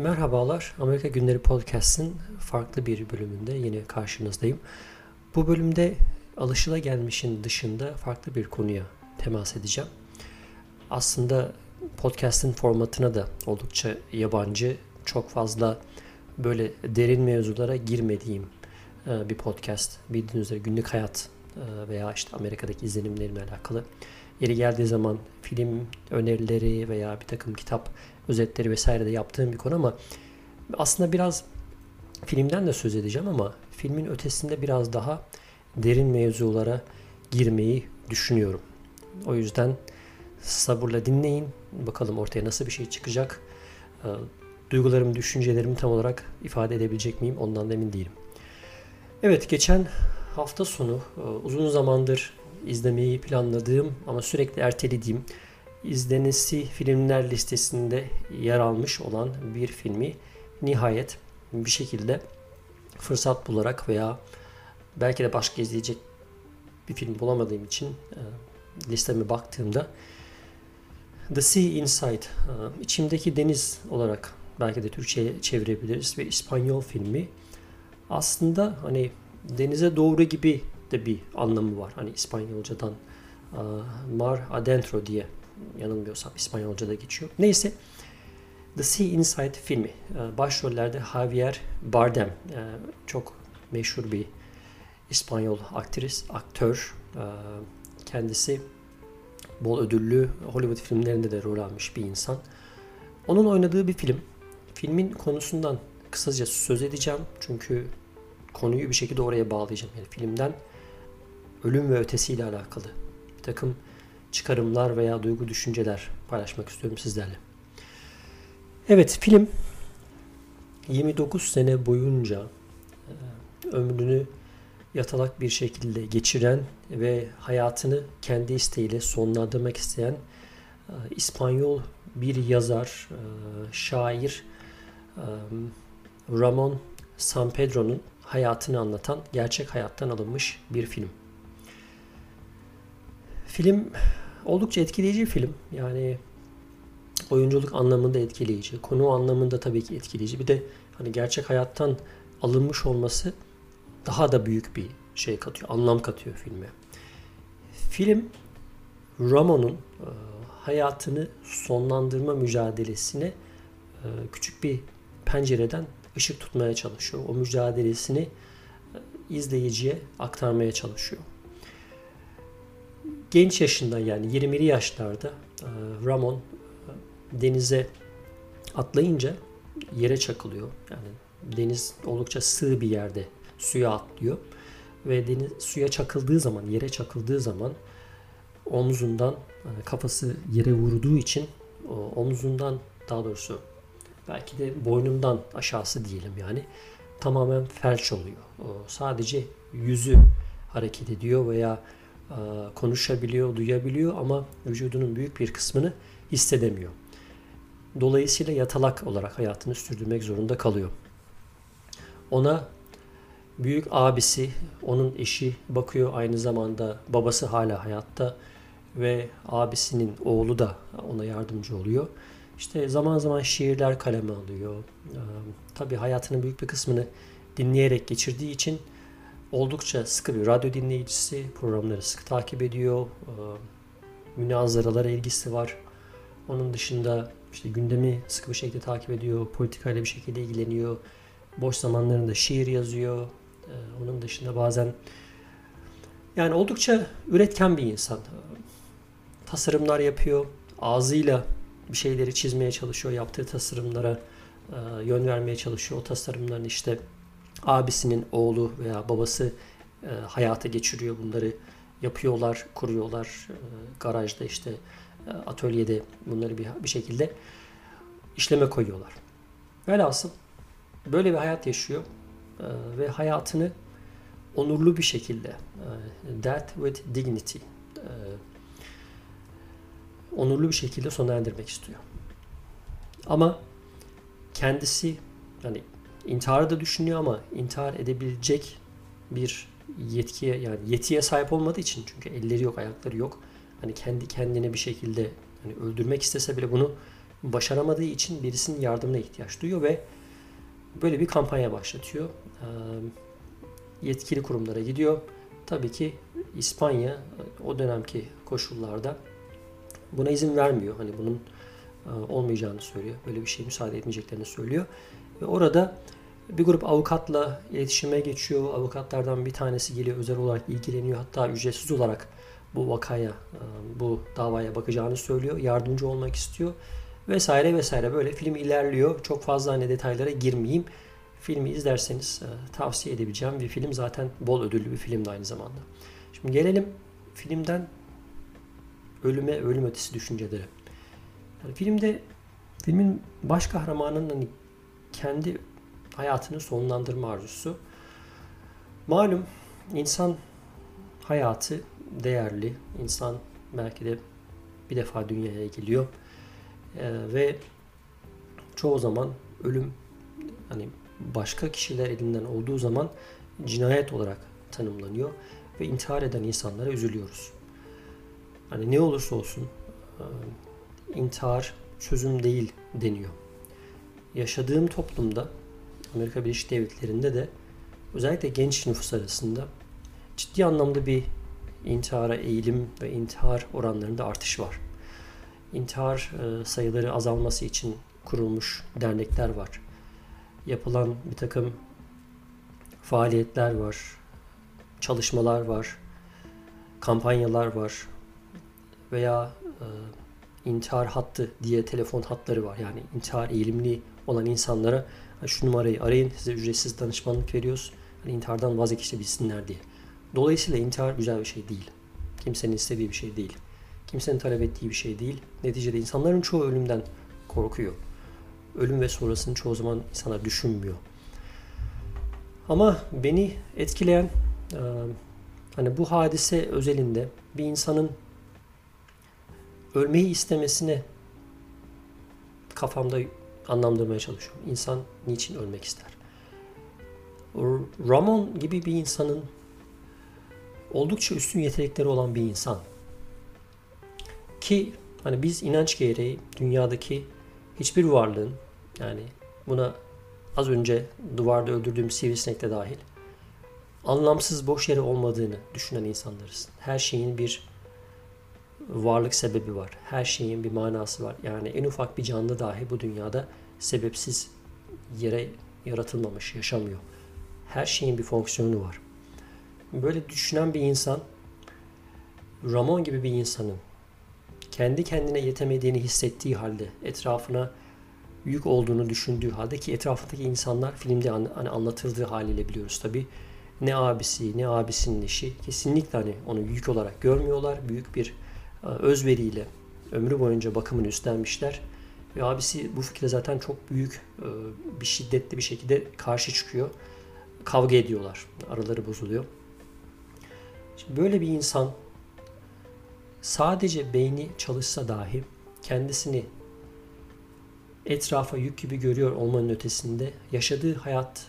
Merhabalar, Amerika Günleri Podcast'in farklı bir bölümünde yine karşınızdayım. Bu bölümde alışılagelmişin dışında farklı bir konuya temas edeceğim. Aslında podcast'in formatına da oldukça yabancı, çok fazla böyle derin mevzulara girmediğim e, bir podcast. Bildiğiniz üzere günlük hayat e, veya işte Amerika'daki izlenimlerimle alakalı. Yeri geldiği zaman film önerileri veya bir takım kitap özetleri vesaire de yaptığım bir konu ama aslında biraz filmden de söz edeceğim ama filmin ötesinde biraz daha derin mevzulara girmeyi düşünüyorum. O yüzden sabırla dinleyin. Bakalım ortaya nasıl bir şey çıkacak. Ee, duygularımı, düşüncelerimi tam olarak ifade edebilecek miyim ondan da emin değilim. Evet geçen hafta sonu e, uzun zamandır izlemeyi planladığım ama sürekli ertelediğim izlenesi filmler listesinde yer almış olan bir filmi nihayet bir şekilde fırsat bularak veya belki de başka izleyecek bir film bulamadığım için e, listeme baktığımda The Sea Inside, e, içimdeki deniz olarak belki de Türkçe'ye çevirebiliriz ve İspanyol filmi aslında hani denize doğru gibi de bir anlamı var. Hani İspanyolcadan e, mar adentro diye yanılmıyorsam İspanyolca'da geçiyor. Neyse The Sea Inside filmi. E, başrollerde Javier Bardem. E, çok meşhur bir İspanyol aktris, aktör. E, kendisi bol ödüllü Hollywood filmlerinde de rol almış bir insan. Onun oynadığı bir film. Filmin konusundan kısaca söz edeceğim. Çünkü konuyu bir şekilde oraya bağlayacağım. Yani filmden ölüm ve ötesiyle alakalı bir takım çıkarımlar veya duygu düşünceler paylaşmak istiyorum sizlerle. Evet film 29 sene boyunca e, ömrünü yatalak bir şekilde geçiren ve hayatını kendi isteğiyle sonlandırmak isteyen e, İspanyol bir yazar, e, şair Ramon San Pedro'nun hayatını anlatan gerçek hayattan alınmış bir film. Film oldukça etkileyici bir film. Yani oyunculuk anlamında etkileyici, konu anlamında tabii ki etkileyici. Bir de hani gerçek hayattan alınmış olması daha da büyük bir şey katıyor, anlam katıyor filme. Film Ramon'un e, hayatını sonlandırma mücadelesine e, küçük bir pencereden ışık tutmaya çalışıyor. O mücadelesini e, izleyiciye aktarmaya çalışıyor genç yaşında yani 20'li yaşlarda e, Ramon e, denize atlayınca yere çakılıyor. Yani deniz oldukça sığ bir yerde suya atlıyor ve deniz suya çakıldığı zaman, yere çakıldığı zaman omzundan kafası yere vurduğu için omzundan daha doğrusu belki de boynundan aşağısı diyelim yani tamamen felç oluyor. Sadece yüzü hareket ediyor veya konuşabiliyor, duyabiliyor ama vücudunun büyük bir kısmını hissedemiyor. Dolayısıyla yatalak olarak hayatını sürdürmek zorunda kalıyor. Ona büyük abisi, onun eşi bakıyor aynı zamanda babası hala hayatta ve abisinin oğlu da ona yardımcı oluyor. İşte zaman zaman şiirler kaleme alıyor. Ee, tabii hayatının büyük bir kısmını dinleyerek geçirdiği için oldukça sıkı bir radyo dinleyicisi. Programları sık takip ediyor. E, münazaralara ilgisi var. Onun dışında işte gündemi sıkı bir şekilde takip ediyor. Politikayla bir şekilde ilgileniyor. Boş zamanlarında şiir yazıyor. E, onun dışında bazen yani oldukça üretken bir insan. Tasarımlar yapıyor. Ağzıyla bir şeyleri çizmeye çalışıyor. Yaptığı tasarımlara e, yön vermeye çalışıyor. O tasarımların işte abisinin oğlu veya babası e, hayata geçiriyor bunları yapıyorlar, kuruyorlar. E, garajda işte e, atölyede bunları bir, bir şekilde işleme koyuyorlar. Velhasıl böyle bir hayat yaşıyor e, ve hayatını onurlu bir şekilde e, death with dignity e, onurlu bir şekilde sona erdirmek istiyor. Ama kendisi yani intiharı da düşünüyor ama intihar edebilecek bir yetkiye yani yetiye sahip olmadığı için çünkü elleri yok, ayakları yok. Hani kendi kendine bir şekilde hani öldürmek istese bile bunu başaramadığı için birisinin yardımına ihtiyaç duyuyor ve böyle bir kampanya başlatıyor. Ee, yetkili kurumlara gidiyor. Tabii ki İspanya o dönemki koşullarda buna izin vermiyor. Hani bunun e, olmayacağını söylüyor. Böyle bir şey müsaade etmeyeceklerini söylüyor. Ve orada bir grup avukatla iletişime geçiyor. Avukatlardan bir tanesi geliyor özel olarak ilgileniyor. Hatta ücretsiz olarak bu vakaya, e, bu davaya bakacağını söylüyor. Yardımcı olmak istiyor. Vesaire vesaire böyle film ilerliyor. Çok fazla hani detaylara girmeyeyim. Filmi izlerseniz e, tavsiye edebileceğim bir film. Zaten bol ödüllü bir film de aynı zamanda. Şimdi gelelim filmden ölüme, ölüm ötesi düşünceleri. Yani filmde filmin baş kahramanının hani kendi hayatını sonlandırma arzusu. Malum insan hayatı değerli. İnsan belki de bir defa dünyaya geliyor. Ee, ve çoğu zaman ölüm hani başka kişiler elinden olduğu zaman cinayet olarak tanımlanıyor ve intihar eden insanlara üzülüyoruz. Hani ne olursa olsun e, intihar çözüm değil deniyor. Yaşadığım toplumda Amerika Birleşik Devletleri'nde de özellikle genç nüfus arasında ciddi anlamda bir intihara eğilim ve intihar oranlarında artış var. İntihar e, sayıları azalması için kurulmuş dernekler var. Yapılan bir takım faaliyetler var, çalışmalar var, kampanyalar var veya e, intihar hattı diye telefon hatları var. Yani intihar eğilimli olan insanlara şu numarayı arayın size ücretsiz danışmanlık veriyoruz. Hani intihardan vazgeçebilsinler diye. Dolayısıyla intihar güzel bir şey değil. Kimsenin istediği bir şey değil. Kimsenin talep ettiği bir şey değil. Neticede insanların çoğu ölümden korkuyor. Ölüm ve sonrasını çoğu zaman insana düşünmüyor. Ama beni etkileyen hani bu hadise özelinde bir insanın ölmeyi istemesine kafamda anlamlandırmaya çalışıyorum. İnsan niçin ölmek ister? Ramon gibi bir insanın oldukça üstün yetenekleri olan bir insan. Ki hani biz inanç gereği dünyadaki hiçbir varlığın yani buna az önce duvarda öldürdüğüm sivrisinek de dahil anlamsız boş yere olmadığını düşünen insanlarız. Her şeyin bir varlık sebebi var. Her şeyin bir manası var. Yani en ufak bir canlı dahi bu dünyada sebepsiz yere yaratılmamış, yaşamıyor. Her şeyin bir fonksiyonu var. Böyle düşünen bir insan Ramon gibi bir insanın kendi kendine yetemediğini hissettiği halde etrafına yük olduğunu düşündüğü halde ki etrafındaki insanlar filmde hani anlatıldığı haliyle biliyoruz tabi ne abisi ne abisinin eşi kesinlikle hani onu yük olarak görmüyorlar. Büyük bir e, özveriyle ömrü boyunca bakımını üstlenmişler. Ve abisi bu fikre zaten çok büyük e, bir şiddetli bir şekilde karşı çıkıyor. Kavga ediyorlar. Araları bozuluyor. Şimdi böyle bir insan sadece beyni çalışsa dahi kendisini etrafa yük gibi görüyor olmanın ötesinde yaşadığı hayat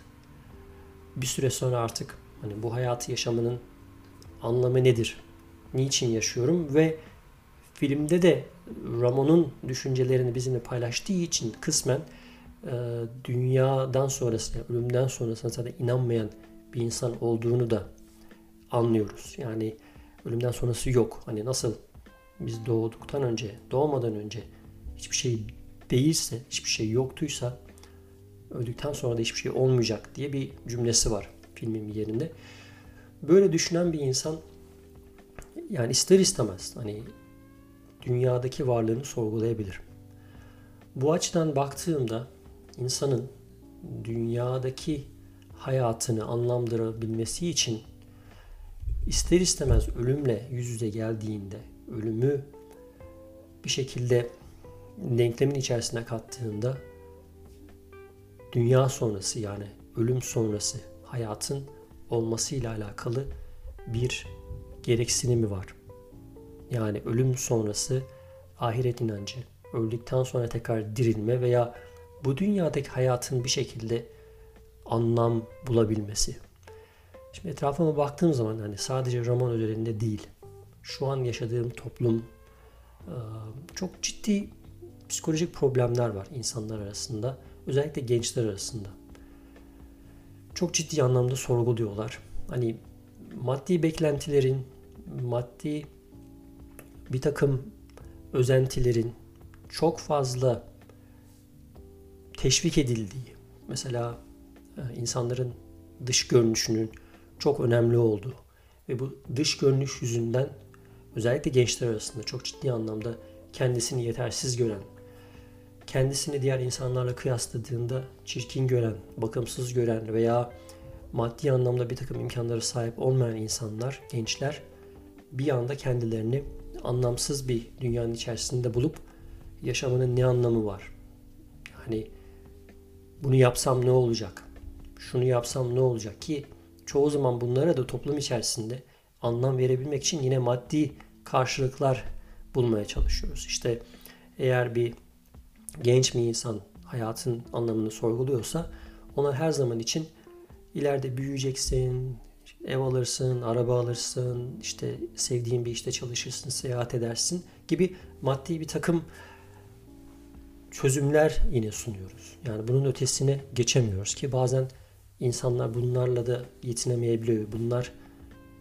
bir süre sonra artık hani bu hayatı yaşamanın anlamı nedir? Niçin yaşıyorum ve filmde de Ramon'un düşüncelerini bizimle paylaştığı için kısmen e, dünyadan sonrasına, ölümden sonrasına zaten inanmayan bir insan olduğunu da anlıyoruz. Yani ölümden sonrası yok. Hani nasıl biz doğduktan önce, doğmadan önce hiçbir şey değilse, hiçbir şey yoktuysa öldükten sonra da hiçbir şey olmayacak diye bir cümlesi var filmin yerinde. Böyle düşünen bir insan yani ister istemez hani dünyadaki varlığını sorgulayabilir. Bu açıdan baktığımda insanın dünyadaki hayatını anlamlandırabilmesi için ister istemez ölümle yüz yüze geldiğinde ölümü bir şekilde denklemin içerisine kattığında dünya sonrası yani ölüm sonrası hayatın olmasıyla alakalı bir gereksinimi var. Yani ölüm sonrası ahiret inancı, öldükten sonra tekrar dirilme veya bu dünyadaki hayatın bir şekilde anlam bulabilmesi. Şimdi etrafıma baktığım zaman hani sadece roman özelinde değil, şu an yaşadığım toplum çok ciddi psikolojik problemler var insanlar arasında. Özellikle gençler arasında. Çok ciddi anlamda sorguluyorlar. Hani maddi beklentilerin, maddi bir takım özentilerin çok fazla teşvik edildiği, mesela e, insanların dış görünüşünün çok önemli olduğu ve bu dış görünüş yüzünden özellikle gençler arasında çok ciddi anlamda kendisini yetersiz gören, kendisini diğer insanlarla kıyasladığında çirkin gören, bakımsız gören veya maddi anlamda bir takım imkanları sahip olmayan insanlar, gençler bir anda kendilerini anlamsız bir dünyanın içerisinde bulup yaşamının ne anlamı var? Hani bunu yapsam ne olacak? Şunu yapsam ne olacak ki çoğu zaman bunlara da toplum içerisinde anlam verebilmek için yine maddi karşılıklar bulmaya çalışıyoruz. İşte eğer bir genç bir insan hayatın anlamını sorguluyorsa ona her zaman için ileride büyüyeceksin, ev alırsın, araba alırsın, işte sevdiğin bir işte çalışırsın, seyahat edersin gibi maddi bir takım çözümler yine sunuyoruz. Yani bunun ötesine geçemiyoruz ki bazen insanlar bunlarla da yetinemeyebiliyor. Bunlar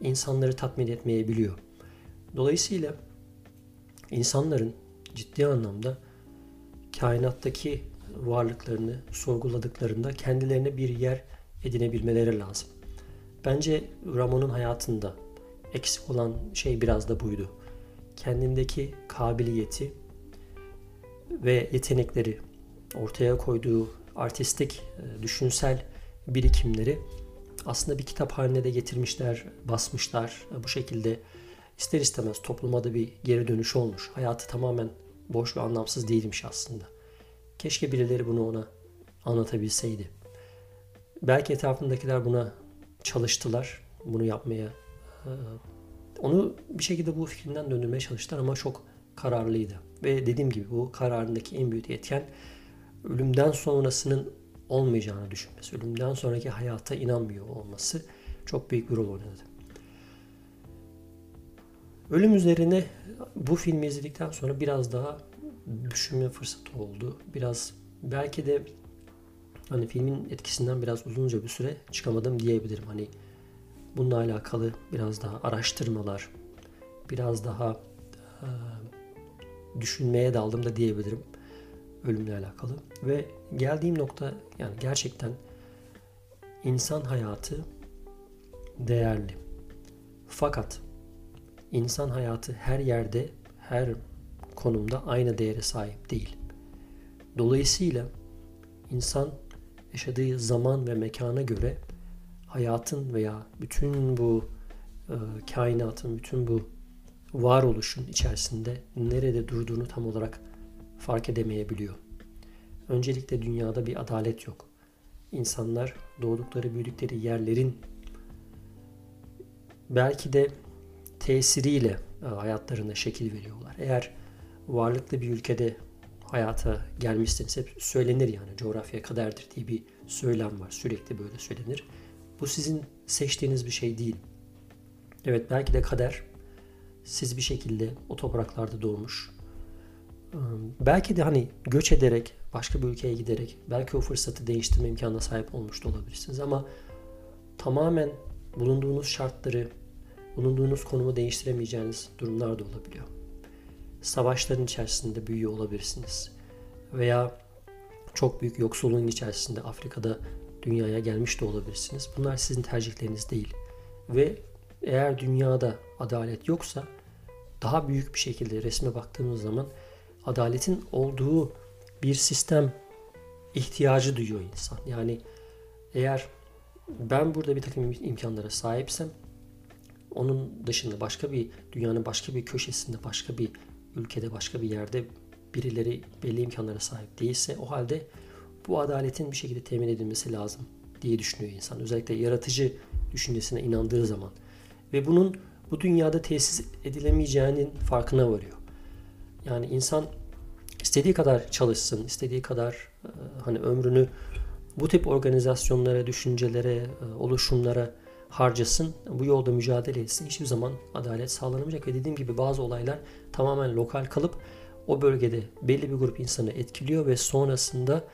insanları tatmin etmeyebiliyor. Dolayısıyla insanların ciddi anlamda kainattaki varlıklarını sorguladıklarında kendilerine bir yer edinebilmeleri lazım. Bence Ramon'un hayatında eksik olan şey biraz da buydu. Kendindeki kabiliyeti ve yetenekleri ortaya koyduğu artistik, e, düşünsel birikimleri aslında bir kitap haline de getirmişler, basmışlar. Bu şekilde ister istemez topluma da bir geri dönüş olmuş. Hayatı tamamen boş ve anlamsız değilmiş aslında. Keşke birileri bunu ona anlatabilseydi. Belki etrafındakiler buna çalıştılar. Bunu yapmaya e, onu bir şekilde bu fikrinden döndürmeye çalıştılar ama çok kararlıydı. Ve dediğim gibi bu kararındaki en büyük etken ölümden sonrasının olmayacağını düşünmesi, ölümden sonraki hayata inanmıyor olması çok büyük bir rol oynadı. Ölüm üzerine bu filmi izledikten sonra biraz daha düşünme fırsatı oldu. Biraz belki de hani filmin etkisinden biraz uzunca bir süre çıkamadım diyebilirim. Hani bununla alakalı biraz daha araştırmalar, biraz daha e, düşünmeye daldım da diyebilirim ölümle alakalı. Ve geldiğim nokta yani gerçekten insan hayatı değerli. Fakat insan hayatı her yerde, her konumda aynı değere sahip değil. Dolayısıyla insan yaşadığı zaman ve mekana göre hayatın veya bütün bu e, kainatın, bütün bu varoluşun içerisinde nerede durduğunu tam olarak fark edemeyebiliyor. Öncelikle dünyada bir adalet yok. İnsanlar doğdukları, büyüdükleri yerlerin belki de tesiriyle e, hayatlarına şekil veriyorlar. Eğer varlıklı bir ülkede hayata gelmişseniz hep söylenir yani coğrafya kaderdir diye bir söylem var. Sürekli böyle söylenir. Bu sizin seçtiğiniz bir şey değil. Evet belki de kader siz bir şekilde o topraklarda doğmuş. Belki de hani göç ederek, başka bir ülkeye giderek belki o fırsatı değiştirme imkanına sahip olmuş da olabilirsiniz ama tamamen bulunduğunuz şartları, bulunduğunuz konumu değiştiremeyeceğiniz durumlar da olabiliyor. Savaşların içerisinde büyüyor olabilirsiniz. Veya çok büyük yoksulluğun içerisinde Afrika'da dünyaya gelmiş de olabilirsiniz. Bunlar sizin tercihleriniz değil. Ve eğer dünyada adalet yoksa daha büyük bir şekilde resme baktığımız zaman adaletin olduğu bir sistem ihtiyacı duyuyor insan. Yani eğer ben burada bir takım imkanlara sahipsem onun dışında başka bir dünyanın başka bir köşesinde, başka bir ülkede, başka bir yerde birileri belli imkanlara sahip değilse o halde bu adaletin bir şekilde temin edilmesi lazım diye düşünüyor insan. Özellikle yaratıcı düşüncesine inandığı zaman. Ve bunun bu dünyada tesis edilemeyeceğinin farkına varıyor. Yani insan istediği kadar çalışsın, istediği kadar e, hani ömrünü bu tip organizasyonlara, düşüncelere, e, oluşumlara harcasın, bu yolda mücadele etsin. Hiçbir zaman adalet sağlanamayacak ve dediğim gibi bazı olaylar tamamen lokal kalıp o bölgede belli bir grup insanı etkiliyor ve sonrasında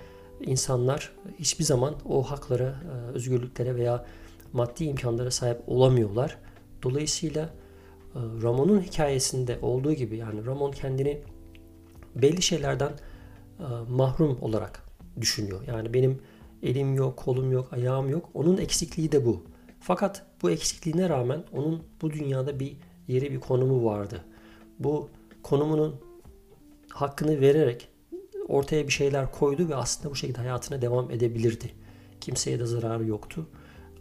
insanlar hiçbir zaman o haklara, e, özgürlüklere veya maddi imkanlara sahip olamıyorlar. Dolayısıyla e, Ramon'un hikayesinde olduğu gibi yani Ramon kendini belli şeylerden e, mahrum olarak düşünüyor. Yani benim elim yok, kolum yok, ayağım yok. Onun eksikliği de bu. Fakat bu eksikliğine rağmen onun bu dünyada bir yeri, bir konumu vardı. Bu konumunun hakkını vererek ortaya bir şeyler koydu ve aslında bu şekilde hayatına devam edebilirdi. Kimseye de zararı yoktu.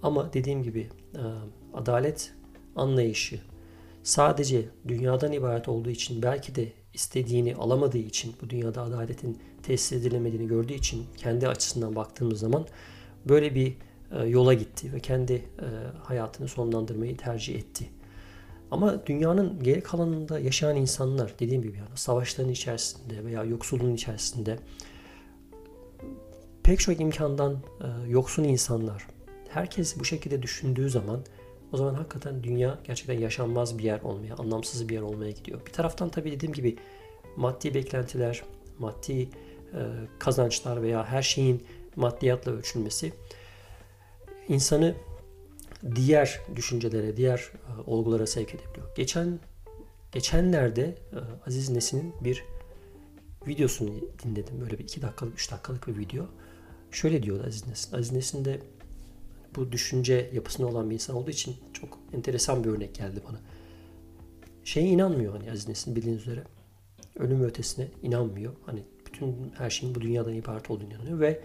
Ama dediğim gibi e, adalet anlayışı sadece dünyadan ibaret olduğu için belki de istediğini alamadığı için bu dünyada adaletin tesis edilemediğini gördüğü için kendi açısından baktığımız zaman böyle bir yola gitti ve kendi e, hayatını sonlandırmayı tercih etti. Ama dünyanın geri kalanında yaşayan insanlar dediğim gibi yani savaşların içerisinde veya yoksulluğun içerisinde pek çok imkandan e, yoksun insanlar herkes bu şekilde düşündüğü zaman o zaman hakikaten dünya gerçekten yaşanmaz bir yer olmaya, anlamsız bir yer olmaya gidiyor. Bir taraftan tabii dediğim gibi maddi beklentiler, maddi e, kazançlar veya her şeyin maddiyatla ölçülmesi insanı diğer düşüncelere, diğer e, olgulara sevk edebiliyor. Geçen geçenlerde e, Aziz Nesin'in bir videosunu dinledim. Böyle bir iki dakikalık, üç dakikalık bir video. Şöyle diyordu Aziz Nesin. Aziz Nesin de bu düşünce yapısında olan bir insan olduğu için çok enteresan bir örnek geldi bana. Şeye inanmıyor hani Aziz Nesin bildiğiniz üzere. Ölüm ötesine inanmıyor. Hani bütün her şeyin bu dünyadan ibaret olduğunu inanıyor ve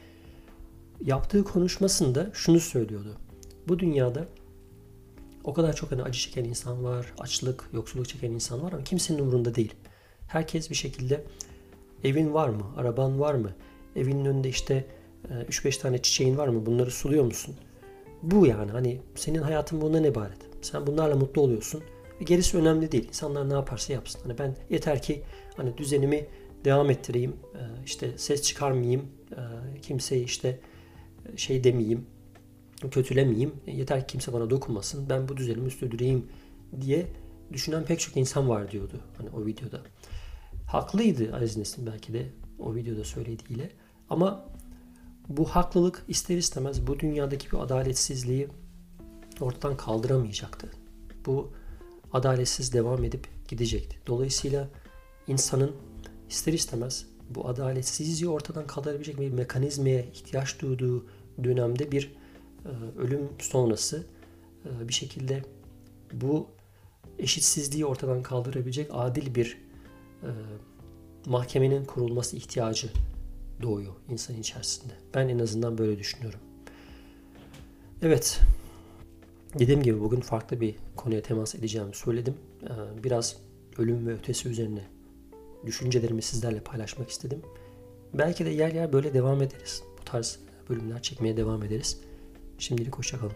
yaptığı konuşmasında şunu söylüyordu. Bu dünyada o kadar çok hani acı çeken insan var, açlık, yoksulluk çeken insan var ama kimsenin umurunda değil. Herkes bir şekilde evin var mı, araban var mı, evinin önünde işte 3-5 e, tane çiçeğin var mı, bunları suluyor musun? Bu yani hani senin hayatın bundan ibaret. Sen bunlarla mutlu oluyorsun. Ve gerisi önemli değil. İnsanlar ne yaparsa yapsın. Hani ben yeter ki hani düzenimi devam ettireyim. E, işte ses çıkarmayayım. E, kimseyi işte şey demeyeyim kötülemeyeyim. E, yeter ki kimse bana dokunmasın. Ben bu düzenimi sürdüreyim diye düşünen pek çok insan var diyordu hani o videoda. Haklıydı Aziz Nesin belki de o videoda söylediğiyle. Ama bu haklılık ister istemez bu dünyadaki bir adaletsizliği ortadan kaldıramayacaktı. Bu adaletsiz devam edip gidecekti. Dolayısıyla insanın ister istemez bu adaletsizliği ortadan kaldırabilecek bir mekanizmaya ihtiyaç duyduğu dönemde bir e, ölüm sonrası e, bir şekilde bu eşitsizliği ortadan kaldırabilecek adil bir e, mahkemenin kurulması ihtiyacı doğuyor insan içerisinde. Ben en azından böyle düşünüyorum. Evet. Dediğim gibi bugün farklı bir konuya temas edeceğimi söyledim. Biraz ölüm ve ötesi üzerine düşüncelerimi sizlerle paylaşmak istedim. Belki de yer yer böyle devam ederiz. Bu tarz bölümler çekmeye devam ederiz. Şimdilik hoşçakalın.